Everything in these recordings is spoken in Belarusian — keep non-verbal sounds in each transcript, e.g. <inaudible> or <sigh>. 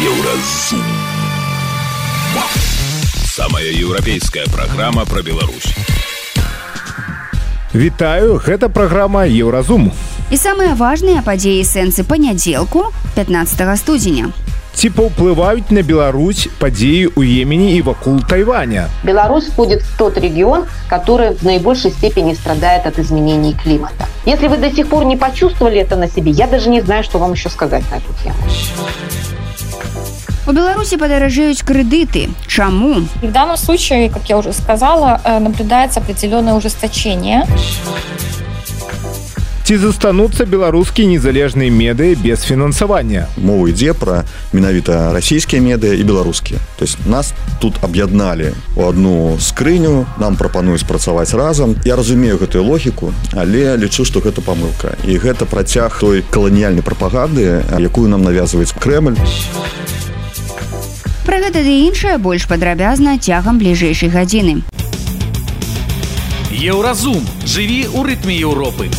Еўразум. Самая еўрапейская праграма пра Беларусь. Вітаю, гэта праграма Еўразум. І самыя важныя падзеі сэнсы панядзелку 15 студзеня. Ці паўплываюць на Беларусь падзеі ў Йемене і вакол Тайваня. Беларусь входит в тот регион, который в наибольшей степени страдает от изменений климата. Если вы до сих пор не почувствовали это на себе, я даже не знаю, что вам еще сказать на эту тему. У Беларуси подорожают кредиты. Чему? В данном случае, как я уже сказала, э, наблюдается определенное ужесточение. Ці застануцца беларускія незалежныя медыі без фінансавання. Мова ідзе пра менавіта расійскія медыа і беларускія. То есть нас тут аб'ядналі у одну скрыню, нам прапануюць працаваць разам. Я разумею гэтую логіку, але лічу, што гэта памылка. І гэта працяг той каланіяльнай прапаганды, якую нам навязваюць Крemль. Пра гэта ды іншае больш падрабязна цягам бліжэйшай гадзіны. Еўразум жыві ў рытме Еўропы.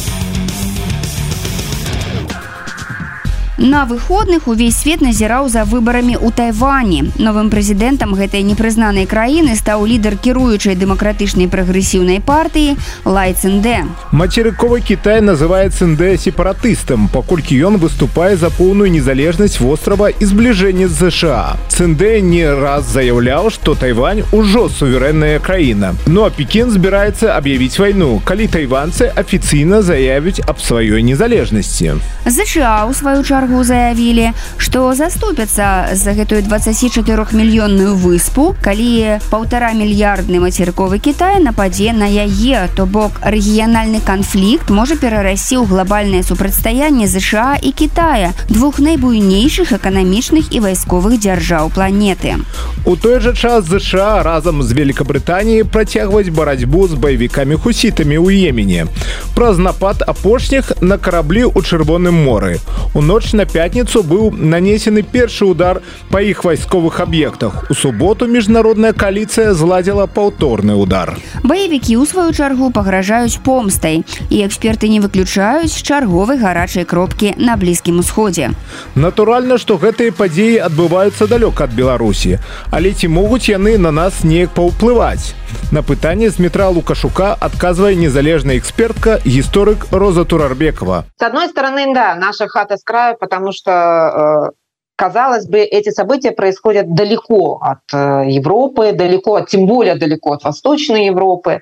На выходных увесь свет назіраў за выбарамі ў Тайвані. Новым прэзідэнтам гэтай непрызнанай краіны стаў лідар кіруючай дэмакратычнай прагрэсіўнай партыі Лай Цндэ. Мацерыковы Кітай называе Цндэ сепаратыстам, паколькі ён выступае за поўную незалежнасць вострава і збліжэнне з ЗША. Цндэ не раз заяўляў, што Тайвань ужо суверэнная краіна. Ну а Пекін збіраецца аб'явіць вайну, калі тайванцы афіцыйна заявяць аб сваёй незалежнасці. ЗША ў сваю чаргу чаргу заявілі што заступяцца за гэтую 24 мільённую выспу калі паўтара мільярдны мацерковы Китая нападзе на яе то бок рэгіянальны канфлікт можа перарасці ў глобальнае супрацьстаянне ЗША і Китая двух найбуйнейшых эканамічных і вайсковых дзяржаў планеты. У той жа час ЗША разам з Великабрытаніяй працягваць барацьбу з баевікамі хусітамі ў Емене праз напад апошніх на караблі ў чырвоным моры у ноч на на пятніцу быў нанесены першы удар па іх вайсковых аб'ектах. У суботу міжнародная каліцыя зладзіла паўторны удар. Баевікі ў сваю чаргу пагражаюць помстай і эксперты не выключаюць чарговай гарачай кропкі на блізкім усходзе. Натуральна, што гэтыя падзеі адбываюцца далёка ад Беларусі, але ці могуць яны на нас неяк паўплываць. На пытанне з метра Лукашука адказвае незалежная экспертка гісторык Роза Турарбекова. С одной стороны, да, наша хата с краю, потому что э, казалось бы, эти события происходят далеко от э, Европы, далеко, от, тем более далеко от Восточной Европы.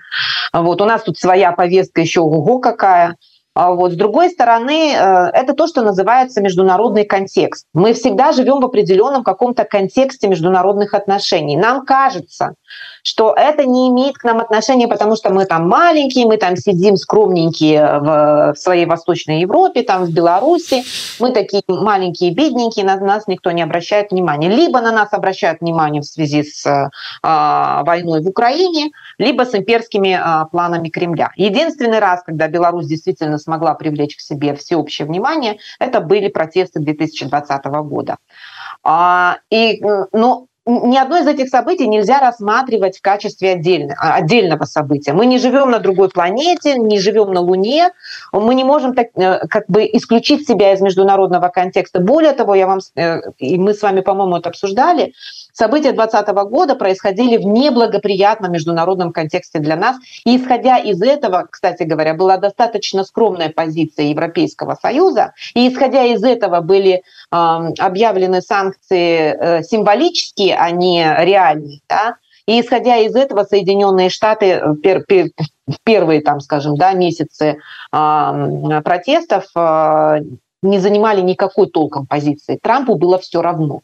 Вот у нас тут своя повестка еще ого какая. А вот с другой стороны, э, это то, что называется международный контекст. Мы всегда живем в определенном каком-то контексте международных отношений. Нам кажется, что это не имеет к нам отношения, потому что мы там маленькие, мы там сидим скромненькие в, своей Восточной Европе, там в Беларуси, мы такие маленькие, бедненькие, на нас никто не обращает внимания. Либо на нас обращают внимание в связи с э, войной в Украине, либо с имперскими э, планами Кремля. Единственный раз, когда Беларусь действительно смогла привлечь к себе всеобщее внимание, это были протесты 2020 года. А, и, ну, ни одно из этих событий нельзя рассматривать в качестве отдельно, а, отдельного события. Мы не живем на другой планете, не живем на Луне, мы не можем так, э, как бы исключить себя из международного контекста. Более того, я вам, э, и мы с вами, по-моему, это обсуждали, события 2020 года происходили в неблагоприятном международном контексте для нас. И исходя из этого, кстати говоря, была достаточно скромная позиция Европейского Союза. И исходя из этого были э, объявлены санкции э, символические, а не реальные. Да? И исходя из этого Соединенные Штаты в пер, пер, первые, там, скажем, да, месяцы э, протестов э, не занимали никакой толком позиции. Трампу было все равно.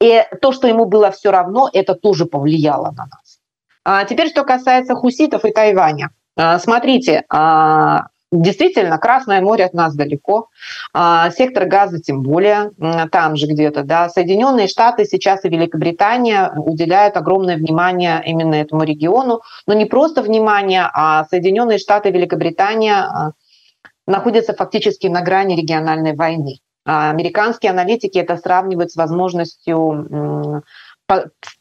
И то, что ему было все равно, это тоже повлияло на нас. А теперь, что касается хуситов и Тайваня. А, смотрите, а, Действительно, Красное море от нас далеко, а, сектор газа тем более, там же где-то. Да. Соединенные Штаты сейчас и Великобритания уделяют огромное внимание именно этому региону, но не просто внимание, а Соединенные Штаты и Великобритания находятся фактически на грани региональной войны. А американские аналитики это сравнивают с возможностью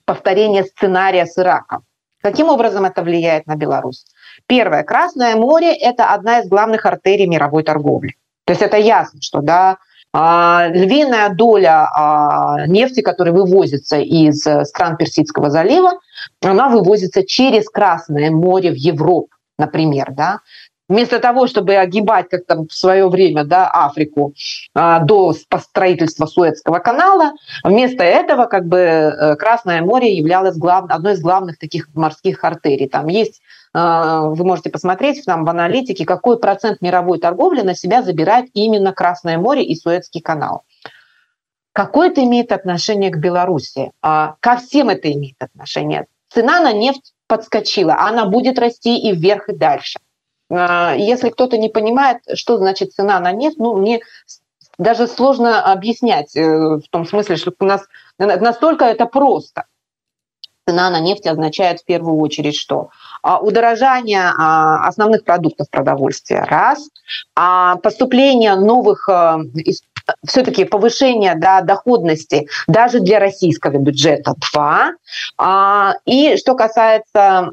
повторения сценария с Ираком. Каким образом это влияет на Беларусь? Первое. Красное море – это одна из главных артерий мировой торговли. То есть это ясно, что да, Львиная доля нефти, которая вывозится из стран Персидского залива, она вывозится через Красное море в Европу, например, да, вместо того, чтобы огибать, как там в свое время, да, Африку а, до строительства Суэцкого канала, вместо этого как бы э, Красное море являлось глав... одной из главных таких морских артерий. Там есть, а, вы можете посмотреть там в аналитике, какой процент мировой торговли на себя забирает именно Красное море и Суэцкий канал. Какое это имеет отношение к Беларуси? А, ко всем это имеет отношение. Цена на нефть подскочила, она будет расти и вверх, и дальше. А, если кто-то не понимает, что значит цена на нефть, ну, мне даже сложно объяснять э, в том смысле, что у нас настолько это просто. Цена на нефть означает в первую очередь что? А, удорожание а, основных продуктов продовольствия – раз, поступление новых э, все-таки повышение да, доходности даже для российского бюджета – два. И что касается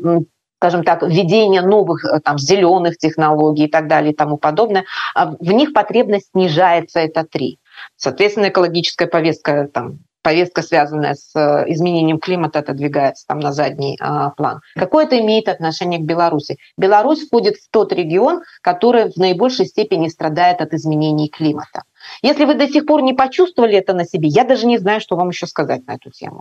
скажем так, введение новых э, там, зеленых технологий и так далее и тому подобное, а в них потребность снижается, это три. Соответственно, экологическая повестка, там, повестка, связанная с э, изменением климата, отодвигается там на задний а, план. Какое это имеет отношение к Беларуси? Беларусь входит в тот регион, который в наибольшей степени страдает от изменений климата. Если вы до сих пор не почувствовали это на себе, я даже не знаю, что вам еще сказать на эту тему.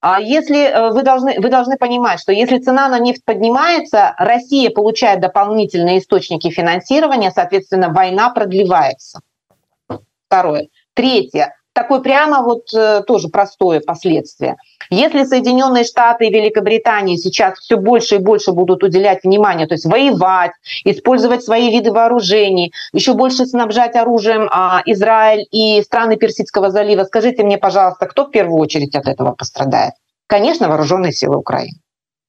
А если э, вы должны, вы должны понимать, что если цена на нефть поднимается, Россия получает дополнительные источники финансирования, соответственно, война продлевается. Второе. Третье такое прямо вот э, тоже простое последствие. Если Соединенные Штаты и Великобритания сейчас все больше и больше будут уделять внимание, то есть воевать, использовать свои виды вооружений, еще больше снабжать оружием а, Израиль и страны Персидского залива, скажите мне, пожалуйста, кто в первую очередь от этого пострадает? Конечно, вооруженные силы Украины.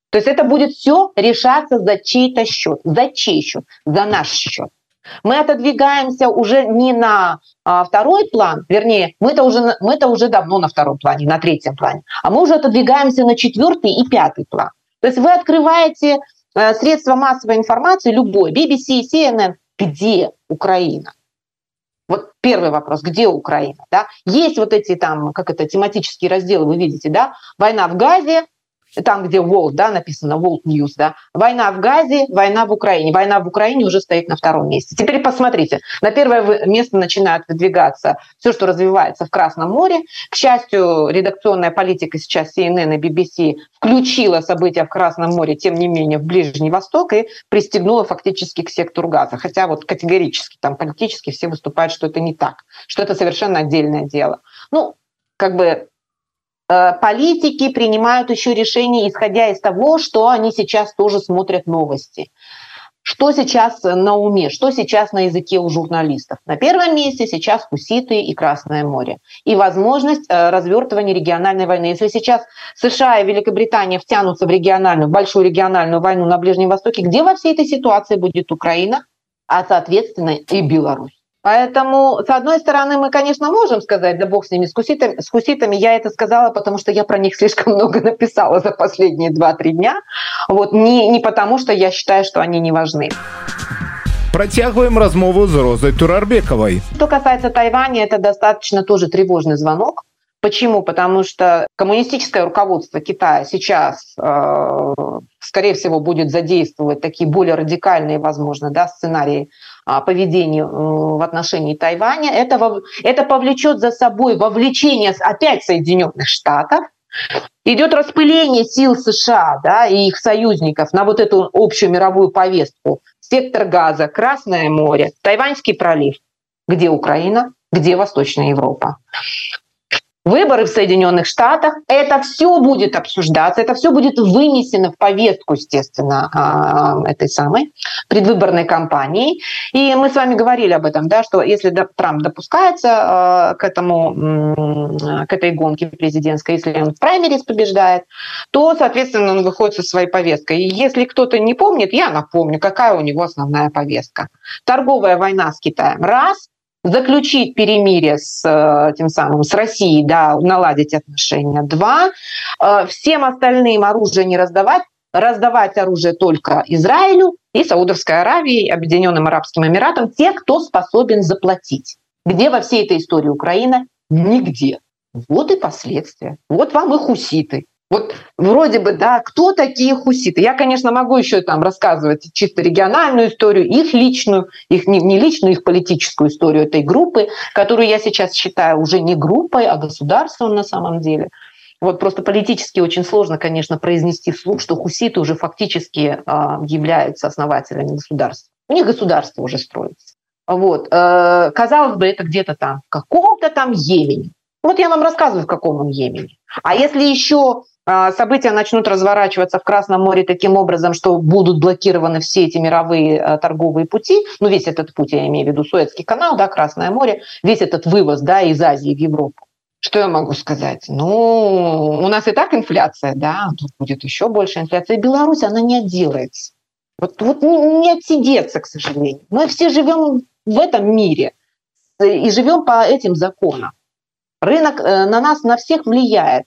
То есть это будет все решаться за чей-то счет. За чей счет? За наш счет. Мы отодвигаемся уже не на а, второй план, вернее, мы-то уже, мы-то уже давно на втором плане, на третьем плане, а мы уже отодвигаемся на четвертый и пятый план. То есть вы открываете э, средства массовой информации, любой, BBC, CNN, где Украина? Вот первый вопрос, где Украина? Да? Есть вот эти там, как это, тематические разделы, вы видите, да? Война в Газе, там, где World, да, написано World News, да, война в Газе, война в Украине. Война в Украине уже стоит на втором месте. Теперь посмотрите, на первое место начинает выдвигаться все, что развивается в Красном море. К счастью, редакционная политика сейчас CNN и BBC включила события в Красном море, тем не менее, в Ближний Восток и пристегнула фактически к сектору газа. Хотя вот категорически там политически все выступают, что это не так, что это совершенно отдельное дело. Ну, как бы политики принимают еще решения, исходя из того, что они сейчас тоже смотрят новости. Что сейчас на уме, что сейчас на языке у журналистов? На первом месте сейчас Хуситы и Красное море. И возможность э, развертывания региональной войны. Если сейчас США и Великобритания втянутся в региональную, большую региональную войну на Ближнем Востоке, где во всей этой ситуации будет Украина, а соответственно и Беларусь? Поэтому, с одной стороны, мы, конечно, можем сказать, да бог с ними, с хуситами, с хуситами я это сказала, потому что я про них <laughs> слишком много написала за последние 2-3 дня. Вот, не, не потому, что я считаю, что они не важны. Протягиваем размову с Розой Турарбековой. Что касается Тайваня, это достаточно тоже тревожный звонок. Почему? Потому что коммунистическое руководство Китая сейчас, э, скорее всего, будет задействовать такие более радикальные, возможно, да, сценарии а, поведения э, в отношении Тайваня. Это, это повлечет за собой вовлечение опять Соединенных Штатов, идет распыление сил США да, и их союзников на вот эту общую мировую повестку. Сектор газа, Красное море, Тайваньский пролив. Где Украина? Где Восточная Европа? Выборы в Соединенных Штатах. Это все будет обсуждаться, это все будет вынесено в повестку, естественно, а, этой самой предвыборной кампании. И мы с вами говорили об этом, да, что если Трамп допускается а, к этому, к этой гонке президентской, если он в праймерис побеждает, то, соответственно, он выходит со своей повесткой. И если кто-то не помнит, я напомню, какая у него основная повестка. Торговая война с Китаем – раз – заключить перемирие с э, тем самым с Россией, да, наладить отношения. Два, э, всем остальным оружие не раздавать, раздавать оружие только Израилю и Саудовской Аравии, Объединенным Арабским Эмиратам, те, кто способен заплатить. Где во всей этой истории Украина? Нигде. Вот и последствия. Вот вам и хуситы. Вот вроде бы, да, кто такие хуситы? Я, конечно, могу еще там рассказывать чисто региональную историю, их личную, их не, не личную, их политическую историю этой группы, которую я сейчас считаю уже не группой, а государством на самом деле. Вот просто политически очень сложно, конечно, произнести вслух, что хуситы уже фактически э, являются основателями государства. У них государство уже строится. Вот. Э, казалось бы, это где-то там, в каком-то там Йемене. Вот я вам рассказываю, в каком он Йемене. А если еще события начнут разворачиваться в Красном море таким образом, что будут блокированы все эти мировые а, торговые пути, ну весь этот путь, я имею в виду Суэцкий канал, да, Красное море, весь этот вывоз да, из Азии в Европу. Что я могу сказать? Ну, у нас и так инфляция, да, тут будет еще больше инфляция. И Беларусь, она не отделается. Вот, вот не отсидеться, к сожалению. Мы все живем в этом мире и живем по этим законам. Рынок э, на нас, на всех влияет.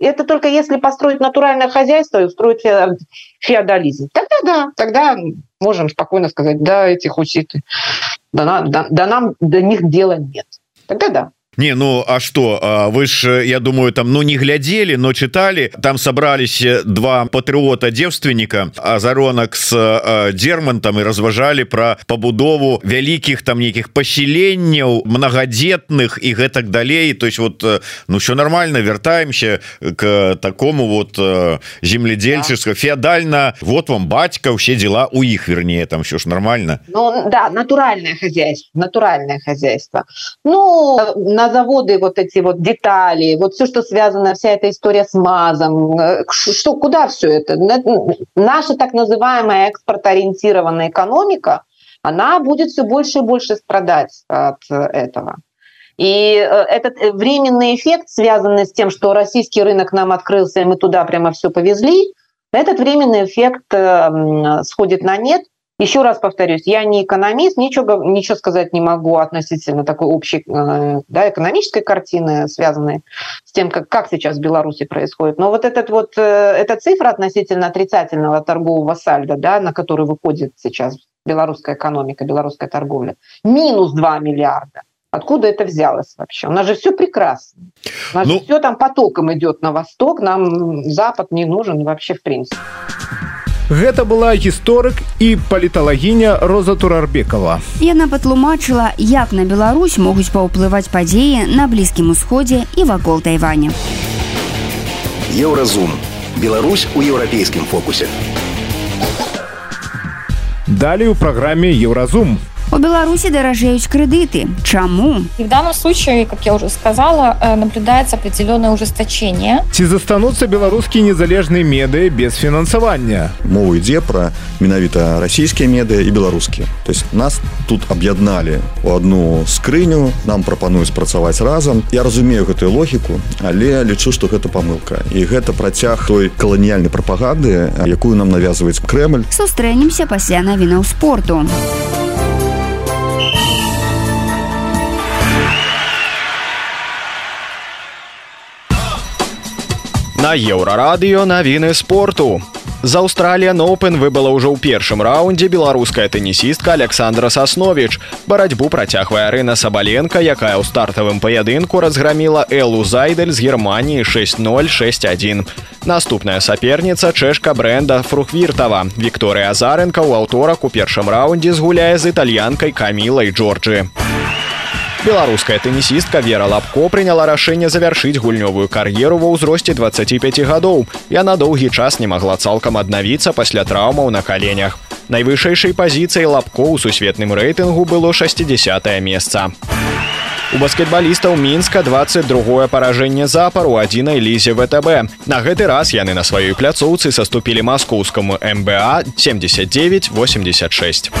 Это только если построить натуральное хозяйство и устроить феодализм. Тогда да, тогда можем спокойно сказать, да, эти хуситы, да, да, да нам до них дела нет. Тогда да. Не ну а что? Вы ж я думаю там ну не глядели но читали. Там собрались два патриота девственника азаронок с дермантом и разважалі про побудову вялікіх там нейкіх поселенняў многодетных и гэтак далей. То есть вот ну все нормально вяртаемся к такому вот земледельчества да. феодально вот вам батька все дела у их вернее там все ж нормально. Ну, да натуральное хозяйство натуральное хозяйство. Ну на заводы вот эти вот детали, вот все, что связано, вся эта история с МАЗом, э, что, куда все это? Наша так называемая экспортоориентированная экономика, она будет все больше и больше страдать от этого. И э, этот э, временный эффект, связанный с тем, что российский рынок нам открылся, и мы туда прямо все повезли, этот временный эффект сходит на нет – еще раз повторюсь, я не экономист, ничего, ничего сказать не могу относительно такой общей э, да, экономической картины, связанной с тем, как, как сейчас в Беларуси происходит. Но вот, этот вот э, эта цифра относительно отрицательного торгового сальда, да, на который выходит сейчас белорусская экономика, белорусская торговля, минус 2 миллиарда. Откуда это взялось вообще? У нас же все прекрасно. У нас ну... все там потоком идет на восток, нам Запад не нужен вообще в принципе. Гэта была гісторык і паліталагіня Роза Турарбекова. Яна патлумачыла, як на Беларусь могуць паўплываць падзеі на блізкім усходзе і вакол Тайваня. Еўразум. Беларусь у еўрапейскім фокусе. Далей у праграме Еўразум. У Беларуси дорожеют кредиты. Чему? И в данном случае, как я уже сказала, э, наблюдается определенное ужесточение. Ці застанутся белорусские незалежные меды без финансования? Мова идет про менавіта российские меды и белорусские. То есть нас тут объединали у одну скрыню, нам пропонуют працаваць разом. Я разумею эту логику, але лечу, что это помылка. И это протяг той колониальной пропаганды, якую нам навязывает Кремль. Сустрэнемся пасля навінаў спорту. На еўрарадыё навіны спорту. З Аўстралія Ноупен выбыла ўжо ў першым раўндзе беларуская тэнісістка Александра Сасновіч. Барацьбу працягвае Рына Сабаленко, якая ў стартавым паядынку разграміла Элу Зайдель з Геррманіі 6061. Наступная саперніца чэшка бренда Фрухвіртава. Вікторыя Азаренко ў аўторак у першым раўндзе згуляе з італьянкай Камілай Джорджы. Беларуская тэнісістка Вера Лапко прыняла рашэнне завяршыць гульнёвую кар'еру ва ўзросце 25 гадоў. Яна доўгі час не магла цалкам аднавіцца пасля траўмаў на каленях. Найвышэйшай пазіцыяй лапко ў сусветным рэйтынгу было 60 месца. У баскетбалістаў мінска 22 паражэнне запару адзінай лізе ВТБ. На гэты раз яны на сваёй пляцоўцы саступілі маскоўскаму МБА 7986.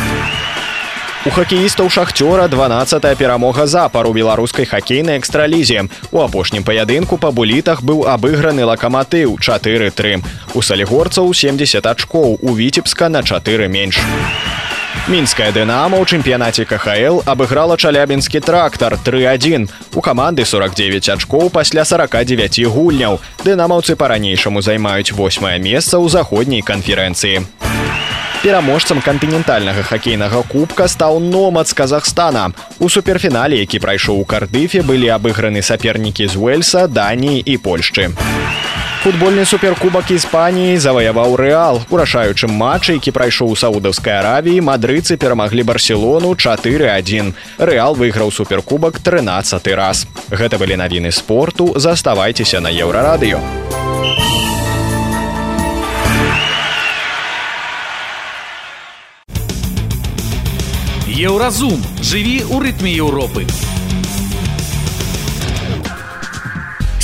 У хакеістаў шахцёра 12 перамога запар у беларускай хакейнай экстралізе. У апошнім паядынку па булітах быў абыграны лакаматыў 4-3. У салігорцаў 70 ачкоў у віцебска на 4 менш. Мінская дынама ў чэмпіянаце КХл абыграла чалябінскі трактар 31. У каманды 49 ачкоў пасля 49 гульняў. Дынамаўцы па-ранейшаму займаюць восьмае месца ў заходняй канферэнцыі. Пераможцам кантынентальнага хакейнага кубка стаў номад з Казахстана. У суперфінале, які прайшоў у кардыфе, былі абыграны сапернікі з Уэльса, Даніі і Польшчы. Футбольны суперкубак Іспаніі заваяваў рэал. Урашаючым матчы, які прайшоў у саудаўскай аравіі, мадрыцы перамаглі барселону 4-1. Рэал выйграў суперкубак 13 раз. Гэта былі навіны спорту, заставайцеся на еўрарадыё. Еўразум. Жыві ў рытме Еўропы.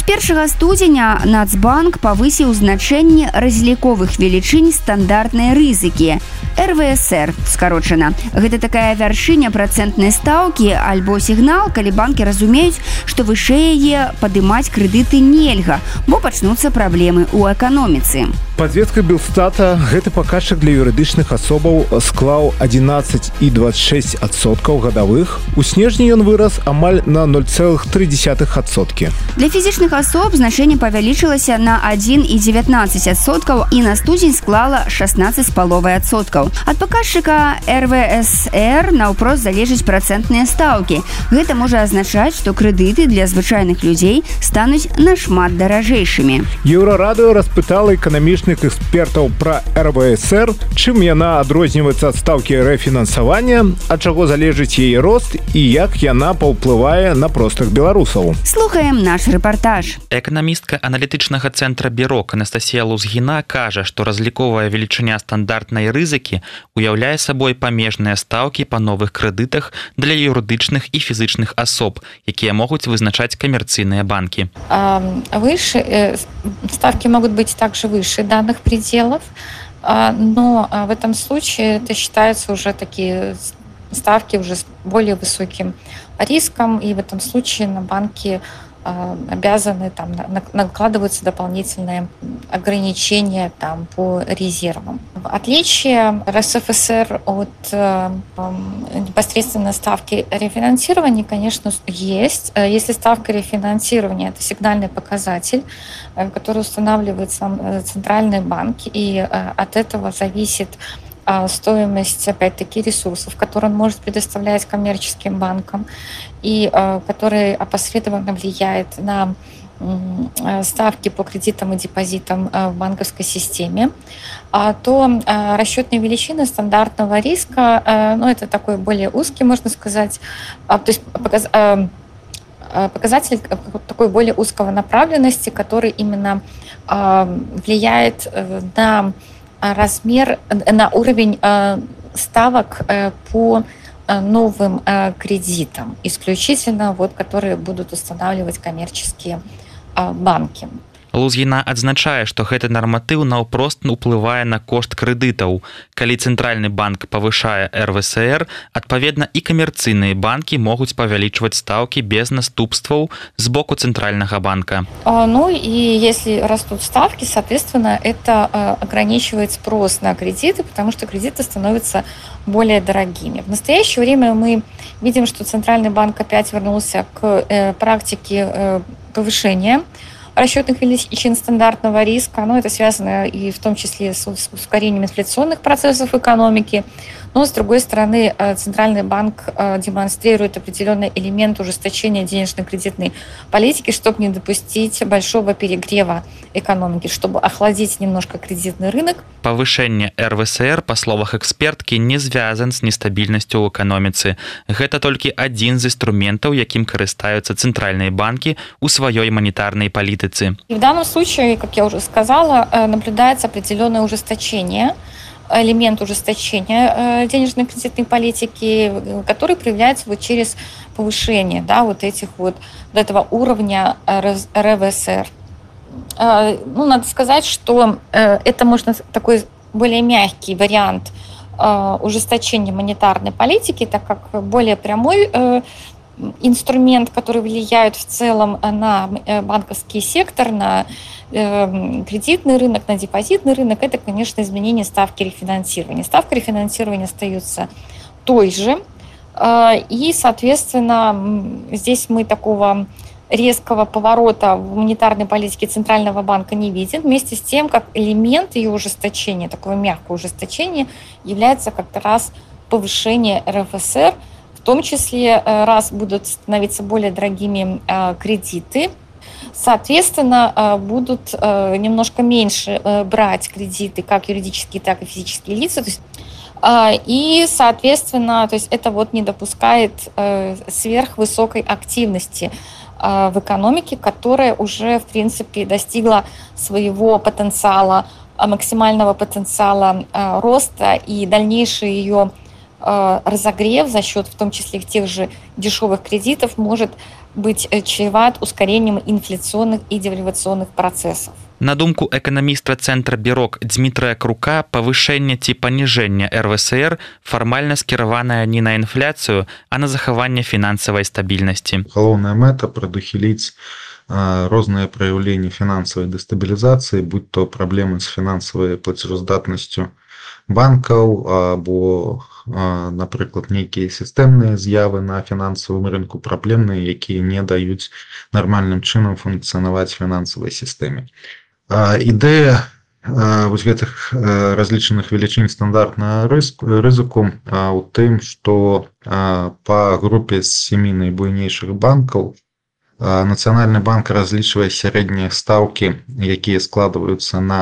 першага студзеня нацбанк павысіў значэнне разліковых велічынь стандартнай рызыкі. рвср скарочана. Гэта такая вяршыня працэнтнай стаўкі альбо сігнал калі банкі разумеюць што вышэй яе падымаць крэдыты нельга бо пачнуцца праблемы ў эканоміцы подветка белстата гэты паказчык для юрыдычных асобаў склаў 11 і 26 адсоткаў гадавых. У снежні ён вырас амаль на 0,3 адсоткі. Для фізічных асоб значэнне павялічылася на 1 і 19 адсоткаў і на студзень склала 16 з паловай адсоткаў. Ад паказчыка рвср наўпрост залежыць працэнтныя стаўкі. Гэта можа азначаць што крэдыты для звычайных людзей стануць нашмат даражэйшымі. Еўрарадыо распытала эканамічных экспертаў пра рвср чым яна адрозніваецца ад стаўкі рэфінансавання ад чаго залежыць яе рост і як яна паўплывае на простых беларусаў. Слухаем наш рэпартаж. Эканамістка аналітычнага цэнтра бюрок Анастасія Лузгіна кажа, што разліковая велічыня стандартнай рызыкі уяўляе сабой памежныя стаўкі па новых крэдытах для юрыдычных і фізычных асоб, якія могуць вызначаць камерцыйныя банкі. Выше э, ставки могут быть также выше данных пределов, но в этом случае это считается уже такие ставки уже с более высоким риском, и в этом случае на банки а, обязаны там накладываются дополнительные ограничения там по резервам. Отличие РСФСР от э, непосредственно ставки рефинансирования, конечно, есть. Э, если ставка рефинансирования – это сигнальный показатель, э, который устанавливает сам центральный банк, и от этого зависит стоимость, опять-таки, ресурсов, которые он может предоставлять коммерческим банкам, и а, который опосредованно влияет на а, ставки по кредитам и депозитам в банковской системе, то расчетные величины стандартного риска, ну, это такой более узкий, можно сказать, то есть показатель такой более узкого направленности, который именно влияет э, на размер, на уровень ставок по новым кредитам, исключительно вот, которые будут устанавливать коммерческие банки. Лузгіна адзначае, што гэты нарматыў наўпрост уплывае на кошт крэдытаў. Калі цэнтральны банк павышае РВСР, адпаведна і камерцыйныя банкі могуць павялічваць стаўкі без наступстваў з боку цэнтральнага банка. А, ну и если растут ставки, соответственно, это а, ограничивает спрос на кредиты, потому что кредиты становятся более дорогими. В настоящее время мы видим, что Центральный банк опять вернулся к э, практике э, повышения расчетных величин стандартного риска. Но это связано и в том числе с ускорением инфляционных процессов экономики. Но, с другой стороны, э, Центральный банк э, демонстрирует определенный элемент ужесточения денежно-кредитной политики, чтобы не допустить большого перегрева экономики, чтобы охладить немножко кредитный рынок. Повышение РВСР, по словах экспертки, не связан с нестабильностью в экономице. Это только один из инструментов, яким користаются центральные банки у своей монетарной политицы. И в данном случае, как я уже сказала, э, наблюдается определенное ужесточение элемент ужесточения э, денежно-кредитной политики, который проявляется вот через повышение да, вот этих вот, вот этого уровня РВСР. Э, ну, надо сказать, что э, это можно такой более мягкий вариант ужесточения монетарной политики, так как более прямой инструмент, который влияет в целом на банковский сектор, на Эм, кредитный рынок, на депозитный рынок, это, конечно, изменение ставки рефинансирования. Ставка рефинансирования остается той же. Э, и, соответственно, здесь мы такого резкого поворота в монетарной политике Центрального банка не виден, вместе с тем, как элемент ее ужесточения, такого мягкого ужесточения, является как раз повышение РФСР, том числе, э, раз будут становиться более дорогими э, кредиты, соответственно, э, будут немножко меньше брать кредиты как юридические, так и физические лица. То есть и, соответственно, то есть это вот не допускает сверхвысокой активности в экономике, которая уже, в принципе, достигла своего потенциала, максимального потенциала роста и дальнейший ее разогрев за счет, в том числе тех же дешевых кредитов, может быть э, чреват ускорением инфляционных и девальвационных процессов. На думку эканаміста цэнтра бюрок Дмітрая Крука, павышэнне ці паніжэння РВСР фармальна скіраваная не на інфляцыю, а на захаванне фінансавай стабільнасці. Галоўная мэта прадухіліць розныя праяўленні фінансавай дэстабілізацыі, будь то праблемы з фінансавай плацежаздатнасцю банкаў або напрыклад нейкія сістэмныя з'явы на фінансавым рынку праблемныя якія не даюць нармальным чынам функцыянаваць фінансавай сістэме ідэя вось гэтых разлічаных велічынь стандартна рызыку у тым што па групе з семі найбуйнейшых банкаў нацыянальны банк разлічвае сярэднія стаўкі якія складваюцца на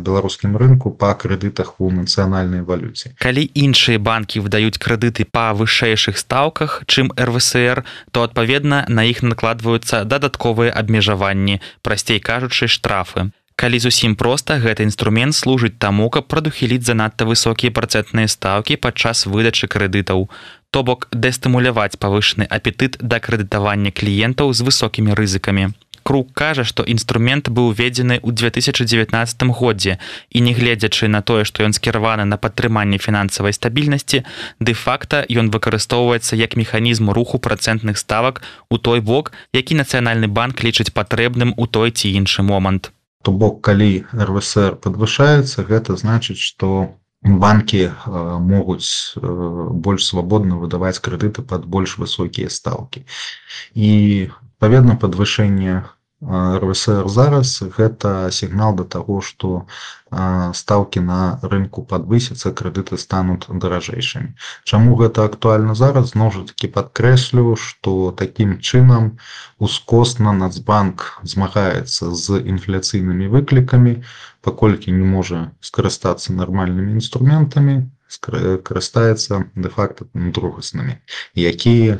беларускім рынку па крэдытах у нацыянальнай валюце калі іншыя банкі выдаюць крэдыты па вышэйшых стаўках чым рвср то адпаведна на іх накладваюцца дадатковыя абмежаванні прасцей кажучы штрафы. Калі зусім проста гэты інструмент служыць таму каб прадухіліць занадта высокія працэнтныя стаўкі падчас выдачы крэдытаў то бок дэстымуляваць павышаны апетыт да крэдытавання кліентаў з высокімі рызыкамі. Круг кажа што інструмент быў уведзены ў 2019 годзе і нягледзячы на тое што ён скіраваны на падтрыманне фінансавай стабільнасці дэ-факта ён выкарыстоўваецца як механізм руху працэнтных ставак у той бок які нацыянальны банк лічыць патрэбным у той ці іншы момант. То бок калі рвср подвышаецца гэта значыць что банки э, могуць э, больш свабодна выдаваць крэдыты под больш высокія стаўкі і паведна подвышэнне РВСР зараз. Гэта сігнал да таго, што стаўкі на рынку падвысяцца, крэдыты стануць даражэйшымі. Чаму гэта актуальна зараз? Зноў жа такі падкрэслю, што такім чынам ускосна Нацбанк змагаецца з інфляцыйнымі выклікамі, паколькі не можа скарыстацца нармальнымі інструментамі, карыстаецца дэ-факта другаснымі, якія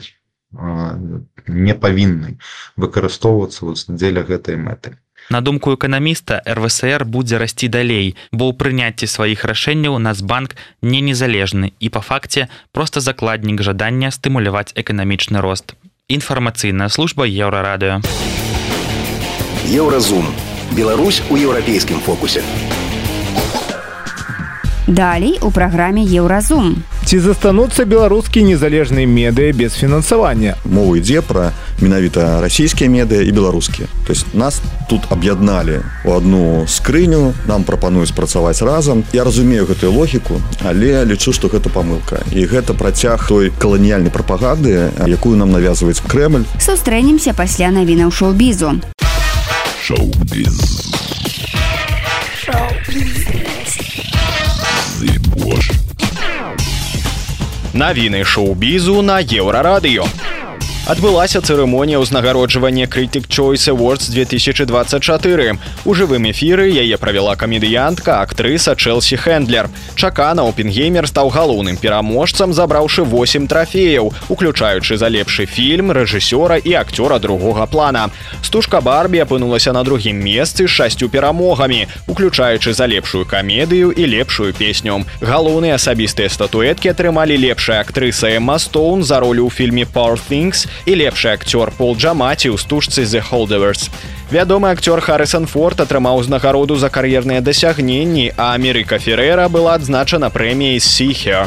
не павінны выкарыстоўвацца дзеля гэтай мэты. На думку эканаміста РВСР будзе расці далей, бо ў прыняцці сваіх рашэнняў Нацбанк не незалежны і па факце проста закладнік жадання стымуляваць эканамічны рост. Інфармацыйная служба еўрарадыё. Еўразум. Беларусь у еўрапейскім фокусе. Далей у праграме еўразум. Ці застануцца беларускія незалежныя медыа без фінансавання. Мова ідзе пра менавіта расійскія медыа і беларускія. То есть нас тут аб'ядналі у одну скрыню, нам прапануюць працаваць разам. Я разумею гэтую логіку, але лічу, што гэта памылка. І гэта працяг той каланіяльнай прапаганды, якую нам навязваюць Крэль. Сустрэнемся пасля навінаў шоу-бізу. Шоу-біз. Навіны шоу-бізу на еўрарадыё адбылася цырымонія ўзнагароджвання крытык choice awards 2024 у жывым эфіры яе правяла камедыянтка актрыса чэлсі хендлер чакана опенгеймер стаў галоўным пераможцам забраўшы 8 трафеяў уключаючы за лепшы фільм рэжысёра і акцёра другога плана. Стужка барбі апынулася на другім месцы шасцю перамогамі уключаючы за лепшую камедыю і лепшую песню. Галоўныя асабістыя статуэткі атрымалі лепшая актрыса эма стоун за ролю ў фільме power things і лепшы акцёр пол джамаці ў стужцы the holders вядомы акцёр харрисон форт атрымаў узнагароду за кар'ерныя дасягненні а амерыка ферера была адзначана прэміяй сихе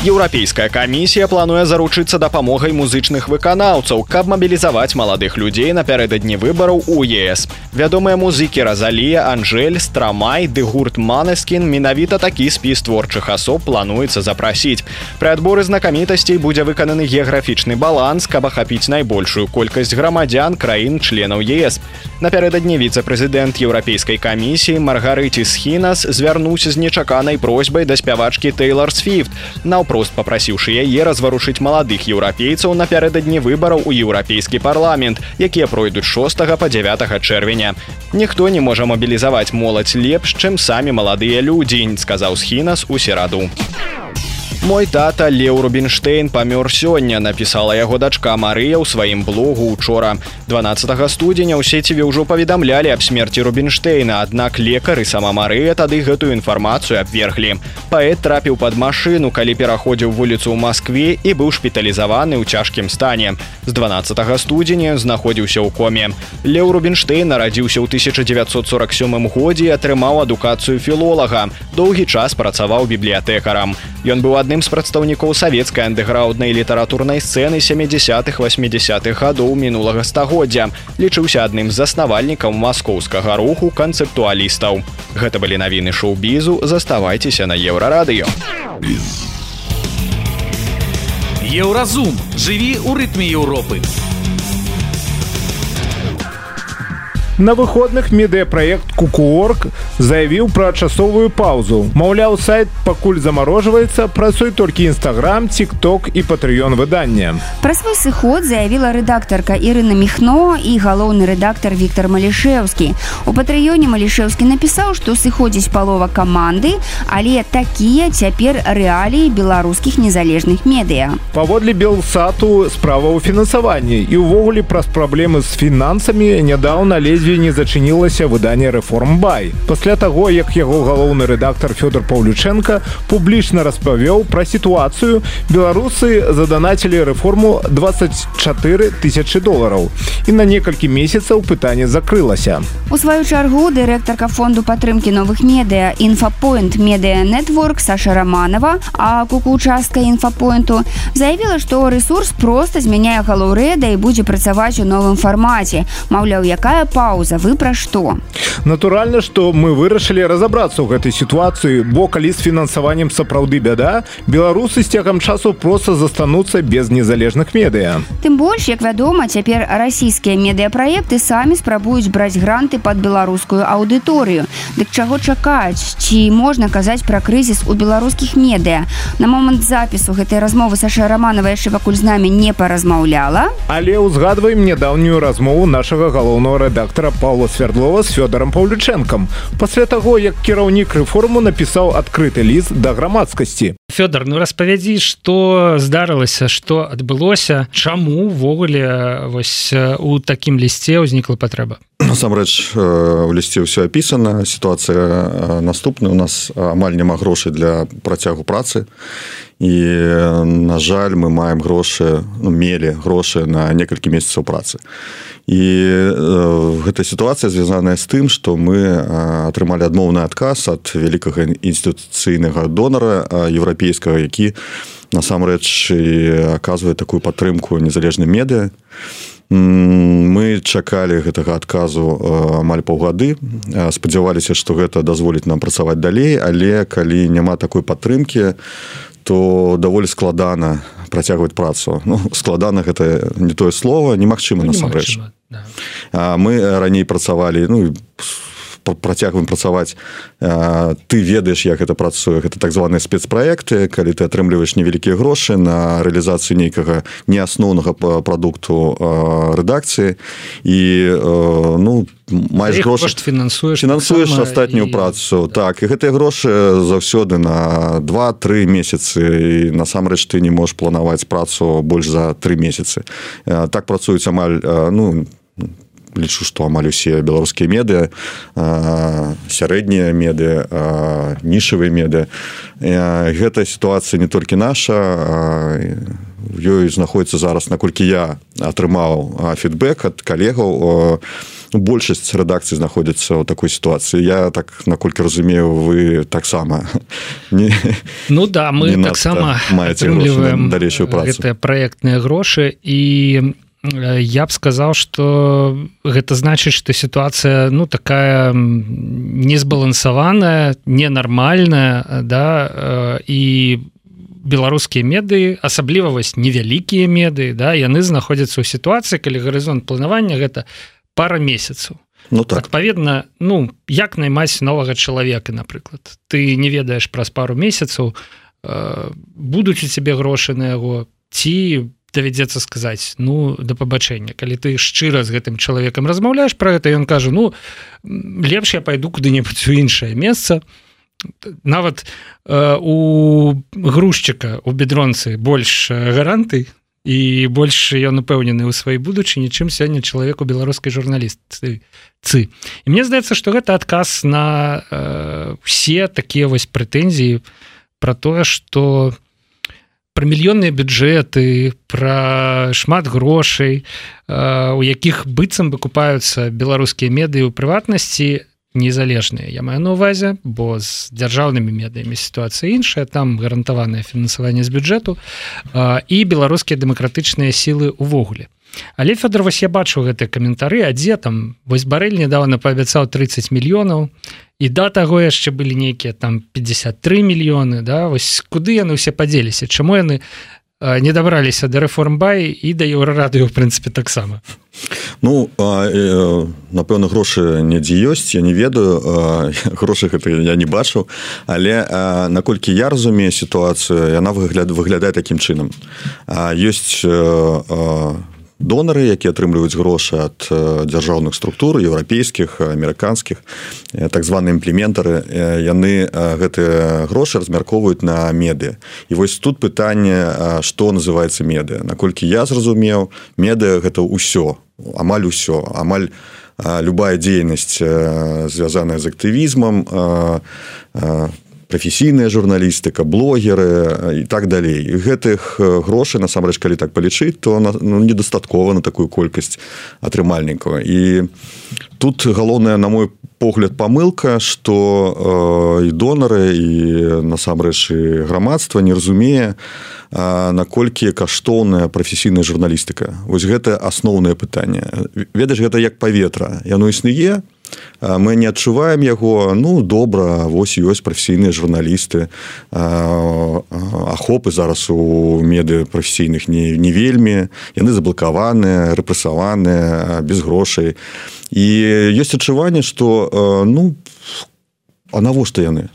еўрапейская камісія плануе заручыцца дапамогай музычных выканаўцаў каб мабілізаваць маладых людзей напярэдадні выбараў у ес вядомыя музыкі разалія анжель страмай ды гурт манескін менавіта такі спіс творчых асоб плануецца запрасіць. Пры адборы знакамітасцей будзе выкананы геаграфічны баланс каб ахапіць найбольшую колькасць грамадзян краін членаў ес. Напярэдадні віцэ-прэзідэнт еўрапейскай камісіі маргарыці схінас звярнуўся з нечаканай просьбай да спявачкі тейлор на наўпрост попрасіўшы яе разварушыць маладых еўрапейцаў напярэдадні выбараў у еўрапейскі парламент якія пройдуць 6 по 9 чэрвеня ніхто не можа мабілізаваць моладзь лепш чым самі маладыя людзі сказаў схінас у сераду Мой тата Леў Рубінштейн памёр сёння, напісала яго дачка Марыя ў сваім блогу учора. 12 студзеня ў сеціве ўжо паведамлялі аб смерці Рубінштейна, аднак лекары сама Марыя тады гэтую інфармацыю абверглі. Паэт трапіў пад машыну, калі пераходзіў вуліцу ў Маскве і быў шпіталізаваны ў цяжкім стане. З 12 студзеня знаходзіўся ў коме. Леў Рубінштейн нарадзіўся ў 1947 годзе і атрымаў адукацыю філолага. Доўгі час працаваў бібліятэкарам. Ён быў адным з прадстаўнікоў савецкай андэграўднай літаратурнай сцэны 70-х 80-х гадоў мінулага стагоддзя. Лічыўся адным з заснавальнікаў маскоўскага руху канцэптуалістаў. Гэта былі навіны шоу-бізу, заставайцеся на еўрарадыё. Еўразум жыві ў рытме Еўропы. На выходных медыяпраект кукуорг заявіў пра часовую паўзу. Маўляў, сайт пакуль замарожваецца, працуй толькі нстаграм, тик-ток і патрыён выдання. Пра свой сыход заявіла рэдактарка Ірына Міхно і галоўны рэдактар Віктор Малішеўскі. У патрыёне Малішеўскі напісаў, што сыходзіць палова каманды, але такія цяпер рэаліі беларускіх незалежных медыа. Паводле белсату справа ў фінансаванні і ўвогуле праз праблемы з фінансамі нядаўна лезве не зачынілася выданне рэформбай. Пасля таго, як яго галоўны рэдактар Фёдор Паўлюченко публічна распавёў пра сітуацыю, беларусы заданацілі рэформу 24 тысячи долараў. І на некалькі месяцаў пытанне закрылася. У сваю чаргу дырэктарка фонду падтрымкі новых медыа інфапоінт медыа нетворк Саша Романова, а кукучастка інфапоінту заявіла, што рэсурс проста змяняе галоўрэда і будзе працаваць у новым фармаце. Маўляў, якая паўза пауза. Вы пра што натуральна что мы вырашылі разаобрацца ў гэтай сітуацыі бо калі з фінансаваннем сапраўды бяда беларусы з цягам часу просто застануцца без незалежных медыа тым больш як вядома цяпер расійскія медыяпраекты самі спрабуюць браць гранты под беларускую аўдыторыю. Дык чаго чакаюць ці можна казаць пра крызіс у беларускіх медыа на момант запісу гэтай размовы саша романова яшчэ пакуль з намі не паразмаўляла. Але ўзгадваем нядаўнюю размову нашага галоўного рэдактора Павла Свердлова з Фёдором Паўлючэнкам. Пасля таго, як кіраўнік рэформу напісаў адкрыты ліст да грамадскасці. Фёдор, ну распавядзі, што здарылася, што адбылося, чаму ўвогуле вось у такім лісце ўзнікла патрэба. Насамрэч у лісце ўсё апісана, сітуацыя наступная у нас амаль няма грошай для працягу працы. І на жаль, мы маем грошы ну, мелі грошы на некалькі месяцаў працы. І э, гэта сітуацыя звязаная з тым што мы атрымалі адмоўны адказ ад вялікага інстытуцыйнага донара еўрапейскага які насамрэч аказвае такую падтрымку незалежным медыа мы чакалі гэтага адказу амаль паўгады. Спадзяваліся што гэта дазволіць нам працаваць далей але калі няма такой падтрымкі то даволі складана працягваць працу ну, складана гэта не тое слово немагчыма насамрэч да. мы раней працавалі ну працягваем працаваць ты ведаеш як это працуе. Гэта так званыя спецпраекты калі ты атрымліваеш невялікія грошы на рэалізацыю нейкага неасноўнага прадукту рэдакцыі. І ну маеш грошы фінансуеш фінансуеш астатнюю і... працу. так і гэтыя грошы заўсёды на два-тры месяцы. І насамрэч ты не можаш планаваць працу больш за тры месяцы. Так працуюць амаль ну не лічу што амаль усе беларускія меды сярэднія меды нішавыя меды гэта сітуацыя не толькі наша ёй знаходіцца зараз наколькі я атрымаў фідбэк ад калегаў большасць рэдакцыі знаходзіцца ў такой сітуацыі. Я так наколькі разумею вы таксама <laughs> не ну да мы таксама маецеем далейшую працу. проектныя грошы. І я б сказаў что гэта значыць что сітуацыя ну такая незбалансаваная ненармальная да і беларускія меды асабліва вось невялікія меды да яны знаходзяцца ў сітуацыі калі гарызонт планавання гэта пара месяцаў Ну так. Адпаведна ну як наймаць новага чалавека напрыклад? Ты не ведаеш праз пару месяцаў э, будуць у цябе грошы на яго ці давядзецца сказаць ну да пабачэння калі ты шчыра з гэтым чалавекам размаўляеш про это ён кажа ну лепш я пойду куды-небудзь у іншае месца нават э, у грузчыка у бедронцы больш гаранты і больш ён упэўнены ў сваёй будучыні чым сёння чалавеку беларускай журналісты цы і мне здаецца што гэта адказ на э, все такія вось прэтэнзіі про тое что про мільённыя бюджэты про шмат грошай у якіх быццам выкупаюцца беларускія медыі ў прыватнасці незалежныя. Я маю на увазе бо з дзяржаўнымі медыямі сітуацыя іншая там гарантаванае фінансаванне з бюджэту і беларускія дэмакратычныя сілы увогуле але федор вось я бачу гэтыя каментары а дзе там? Вось барэль недавно паабяцаў 30 мільёнаў і да таго яшчэ былі нейкія там 53 мільёны да вось куды яны ўсе падзеліся чаму яны не дабраліся да рэформбай і да еўрарадыё в прынцыпе таксама? Ну э, напэўна грошы недзе ёсць я не ведаю <laughs> грошы гэта я не бачыў але наколькі я разумею сітуацыю яна выгляд выглядае такім чынам. Ёсць донары які атрымліваюць грошы ад дзяржаўных структур еўрапейскіх амерыканскіх так званыя імплементары яны гэтыя грошы размяркоўваюць на меды. І вось тут пытанне што называется меды. Наколькі я зразумеў меды гэта ўсё амаль усё. Амаль любая дзейнасць звязаная з актывізмам прафесійная журналістыка блогеры і так далей. Гэтых грошай насамрэч калі так палічыць то ну, недастаткова на такую колькасць атрымальнікаў. І тут галоўная на мой погляд памылка что э, і донары і насамрэч і грамадства не разумее наколькі каштоўная прафесійная журналістыка. Вось гэта асноўнае пытанне. Ведаеш гэта як паветра. Яно існуе то мы не адчуваем яго ну добра вось ёсць прафесійныя журналісты ахопы зараз у меды прафесійных не, не вельмі яны заблакаваныя рэпрэсаваныя без грошай і ёсць адчуванне что ну а навошта яны?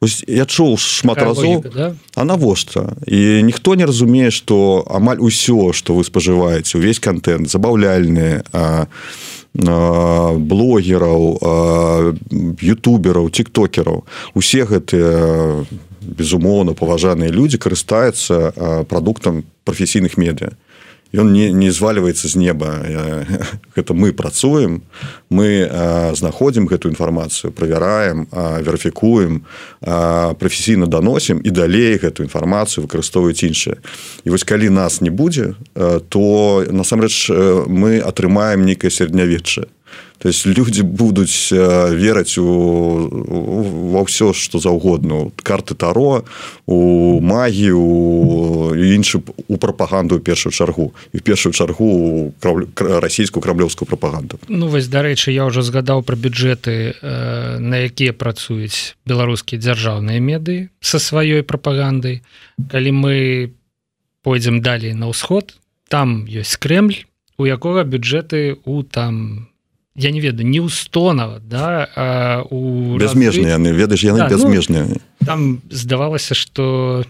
Ось я чуў шмат разоў да? а навошта і ніхто не разумее что амаль усё что вы спажываеце увесь контент забаўляльны а блогераў ютубераў тиктокераў. Усе гэтыя безумоўна паважаныя людзі карыстаюцца прадуктам прафесійных медыа ён не, не звальваецца з неба. Гэта <laughs> мы працуем мы знаходзім гэту інфармацыю правяраем верыфікуем прафесійна даносім і далей гэту інфармацыю выкарыстоўваюць іншыя і вось калі нас не будзе то насамрэч мы атрымаем нейкае сярэднявечча то есть люди будуць вераць у во ўсё что заўгодна карты таро у магію іншы у прапаганду першую чаргу. І першую чаргу расійскую краблёўскую прапаганду Ну вось дарэчы я ўжо згадаў про бюджэты на якія працуюць беларускія дзяржаўныя меды со сваёй прапагандай калі мы пойдзем далей на ўсход там ёсць кремль у якога бюджэты у там я не ведаю не устонова да у безмежныя яны ведаеш яны да, безмежныя ну, там здавалася что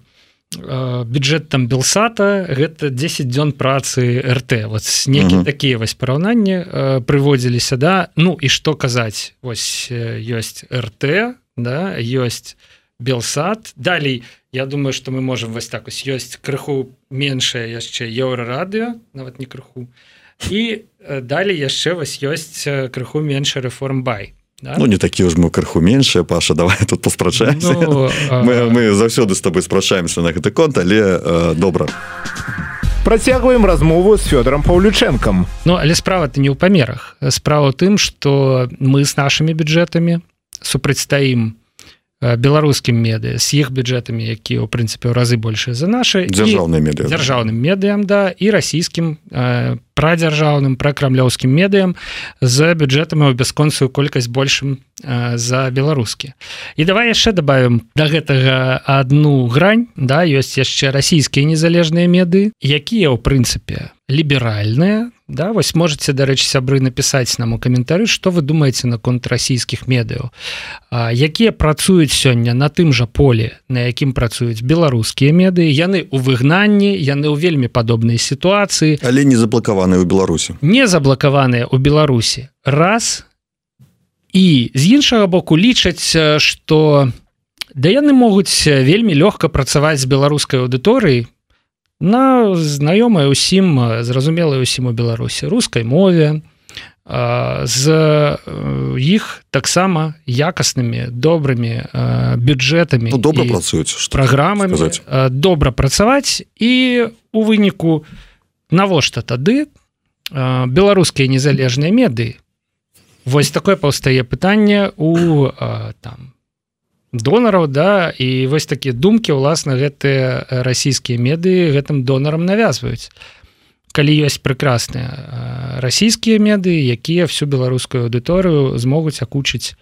бюджет там белсата гэта 10 дзён працы рт вот некі такія вось параўнанні прыводзіліся да. Ну і что казаць вось ёсць рт да ёсць белсад далей я думаю что мы можем вось так ось ёсць крыху меншае яшчэ еўра радыо нават не крыху і далей яшчэ вось ёсць крыху меншы рэформ бай Да? Ну не такі ж мы крыху меншая паша <laughs> давай тут паспрачаемся ну, мы, мы заўсёды з тобой спрачаемся на гэты конт але э, добра. Працягваем размову з фёдором паўлючэнкам Ну але справа ты не ў памерах. Справа тым что мы с нашими бюджэтамі супрацьстаім беларускім меды з іх бюджэтамі якія ў прынцыпе ў разы больше за наши дзяржаўныя меды дзяржаўным медыям да і расійскім прадзяржаўным пракрамлёўскім медыям з бюджэтамі ў бясконцую колькасць большым за беларускі і давай яшчэ добавим до да гэтага одну грань да ёсць яшчэ расійскія незалежныя меды якія ў прынцыпе ліберальныя да? Вось можете дарэчы сябры напісаць нам у каментары что вы думаете наконт расійскіх медыяў якія працуюць сёння на тым жа поле на якім працуюць беларускія меды яны у выгнанні яны ў вельмі падобнай сітуацыі. Але не заблакаваныя ў беларусі. Не заблакаваныя ў беларусі. Раз. І з іншага боку лічаць что да яны могуць вельмі лёгка працаваць з беларускай аўдыторыі на знаёмая усім зразумелая усім у беларусі рускай мове з іх таксама якаснымі добрымі бюджэтамі ну, добра працуюць праграмамі добра працаваць. І у выніку навошта тады беларускія незалежныя меды? Вось такое паўстае пытанне у там донараў да і вось такія думкі ўласна гэтыя расійскія меды гэтым донарам навязваюць. Калі ёсць прекрасныя расійскія меды якія всю беларускую аўдыторыю змогуць акучыць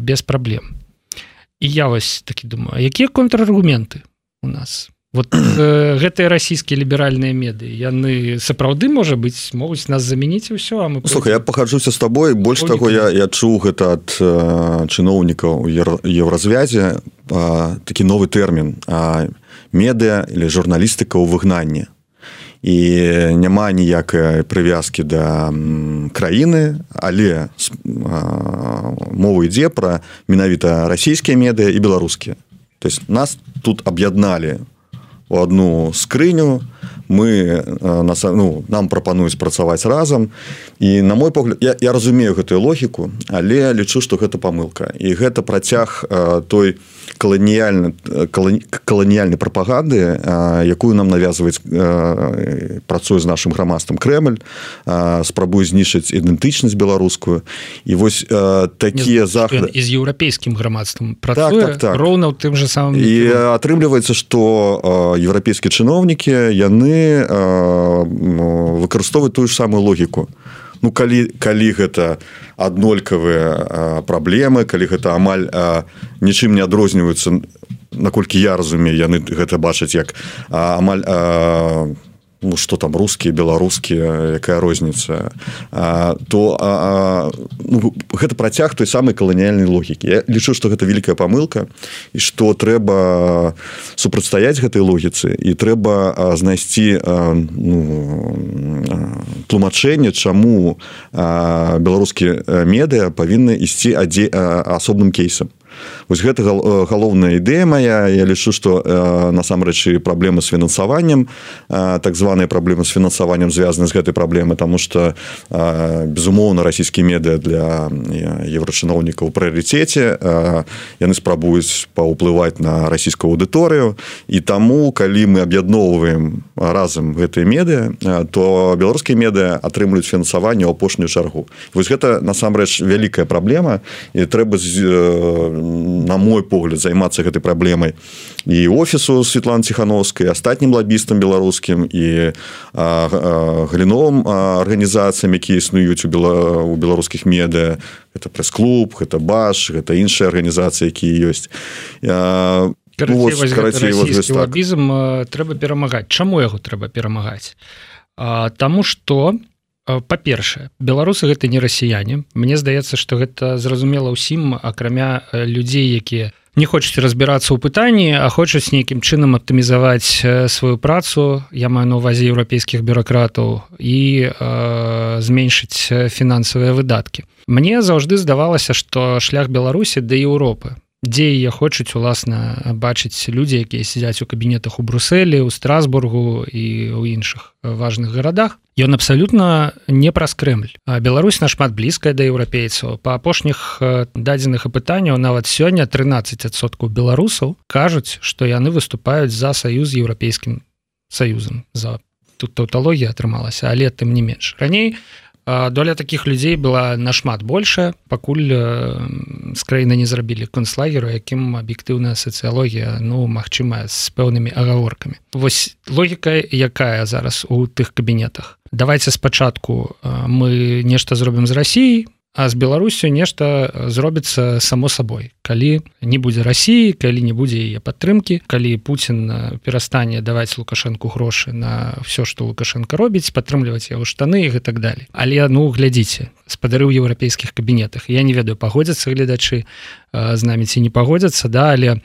без праблем. І я вось такі думаю якія контраргументы у нас вот э, <clears throat> гэтыя расійскія ліберальныя меды. Яны сапраўды можа быць могуць нас замяніць усё а мы Слухай, я пахаджуся з табой больш таго я, я чуў гэта ад э, чыноўнікаў еўразвязе э, такі новы тэрмін медыа или журналістыка ў выгнанні і няма ніякай прывязкі да краіны але мова ідзе пра менавіта расійскія медыа і беларускія то есть нас тут аб'ядналі у у одну скрыню. Мы на ну, нам прапануюць працаваць разам. І на мой погляд я, я разумею гэтую логіку але лічу что гэта памылка. І гэта працяг той каланіяльна каланіяльнай прапаганды якую нам навязваюць працуе з нашим грамадствам Крemль спрабуе знішыць ідэнтычнасць беларускую. І вось такія захады з еўрапейскім грамадствам так, так, так. роўна ў тым же самым і атрымліваецца что еўрапейскія чыноўнікі яны выкарыстоўваюць тую ж самую логіку ну калі калі гэта аднолькавыя праблемы калі гэта амаль нічым не адрозніваюцца наколькі я разумею яны гэта бачаць як амаль ну что там русские беларускія якая розніца то а, а, ну, гэта працяг той самой каланіяльнай логікі я лічу что гэта великкая памылка і что трэба супрацьстаяць гэтай логіцы і трэба знайсці ну, тлумачэнне чаму беларускія медыа павінны ісці адзе асобным кейсам вось гэта галоўная ідэя моя я лічу что насамрэчы праблемы з фінансаваннем так званые праблемы з фінансаваннем звязаны з гэтай праблемы тому что безумоўна расійскі медыа для еўрачыноўнікаў прыярытэце яны спрабуюць паўплываць на расійскую аўдыторыю. І таму калі мы аб'ядноўваем разам гэтыя медыа то беларускія медыа атрымліваюць фінансаванне ў апошнюю чаргу. Вось гэта насамрэч вялікая праблема і трэба з на мой погляд займацца гэтай праблемай і офісу Светлан ціхановскай астатнім лабістам беларускім і галіновым арганізацыям якія існуюць у бела у беларускіх медыа это прэс-клуб гэта баш гэта іншыя арганізацыі якія ёсць лабізм трэба перамагаць. Чаму яго трэба перамагаць? Таму что па-першае беларусы гэта не расіяне. Мне здаецца что гэта зразумела ўсім акрамя людзей якія не хочуць разбірацца ў пытанні а хочуць нейкім чынам аптымізаваць сваю працу. Я маю на увазе еўрапейскіх бюракратаў і э, зменшыць фінансавыя выдаткі. Мне заўжды здавалася что шлях беларусі да Еўропы дзе я хочуць уласна бачыць людзі якія сядзяць у кабінетах у бруселі у страсбургу і ў іншых важных гарадах. Ён абсалютна не праз крemль а Беларусь нашмат блізкая да еўрапейцаў. Па апошніх дадзеных апытанняў нават сёння 13соткаў беларусаў кажуць што яны выступаюць за саюз еўрапейскім саюзам. За тут таўталогія атрымалася але тым не менш. Раней доля таких людзей была нашмат большая пакуль з краіны не зрабілі концлагеру якім аб'ектыўная сацыялогія ну магчымая з пэўнымі агаворкамі. Вось логіка якая зараз у тых кабінетах. Давайте спачатку мы нешта зробім з рассіяй а з беларусю нешта зробіцца само сабой. Калі не будзе рассіі калі не будзе яе падтрымки калі Путін перастане даваць лукашэнку грошы на все что лукашенко робіць падтрымліваць яго штаны і так далее але ну глядзіце спадары ў еўрапейскіх кабінетах. Я не ведаю пагодзяцца гледачы з намі ці не пагодзяцца да але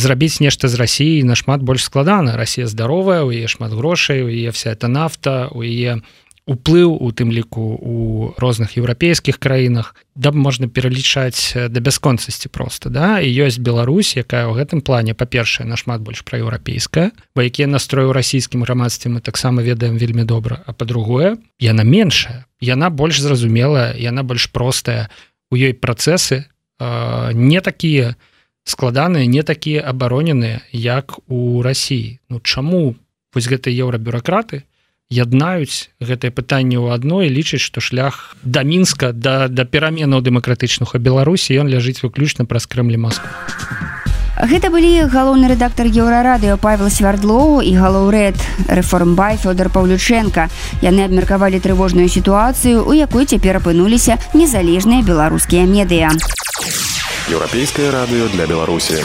зрабіць нешта з рассіі нашмат больш складана. Росія здаровая у яе шмат грошай у яе вся эта нафта у яе у уплыў у тым ліку у розных еўрапейскіх краінах да можна пералічаць да бясконцасці просто да? І ёсць Беларусь якая ў гэтым плане па-першае нашмат больш праеўрапейская бо якія настрою расійскім грамадстве мы таксама ведаем вельмі добра а па-другое яна меншая яна больш зразумелая яна больш простая. У ёй працэсы не такія складаныя не такія абароненыя як у Росіі Ну чаму вось гэта еўрабюракраты яднаюць гэтае пытанне ў адной лічыць што шлях да мінска да да пераменаў дэмакратычных у беларусі ён ляжыць выключна праз крэмлі маску Гэта былі галоўны рэдактор еўрарадыо павел свярдлоу і галоўрэд рэформбай фёдор паўлюченко яны абмеркавалі трывожную сітуацыю у якой цяпер апынуліся незалежныя беларускія медыа еўрапейскае радыё для беларусі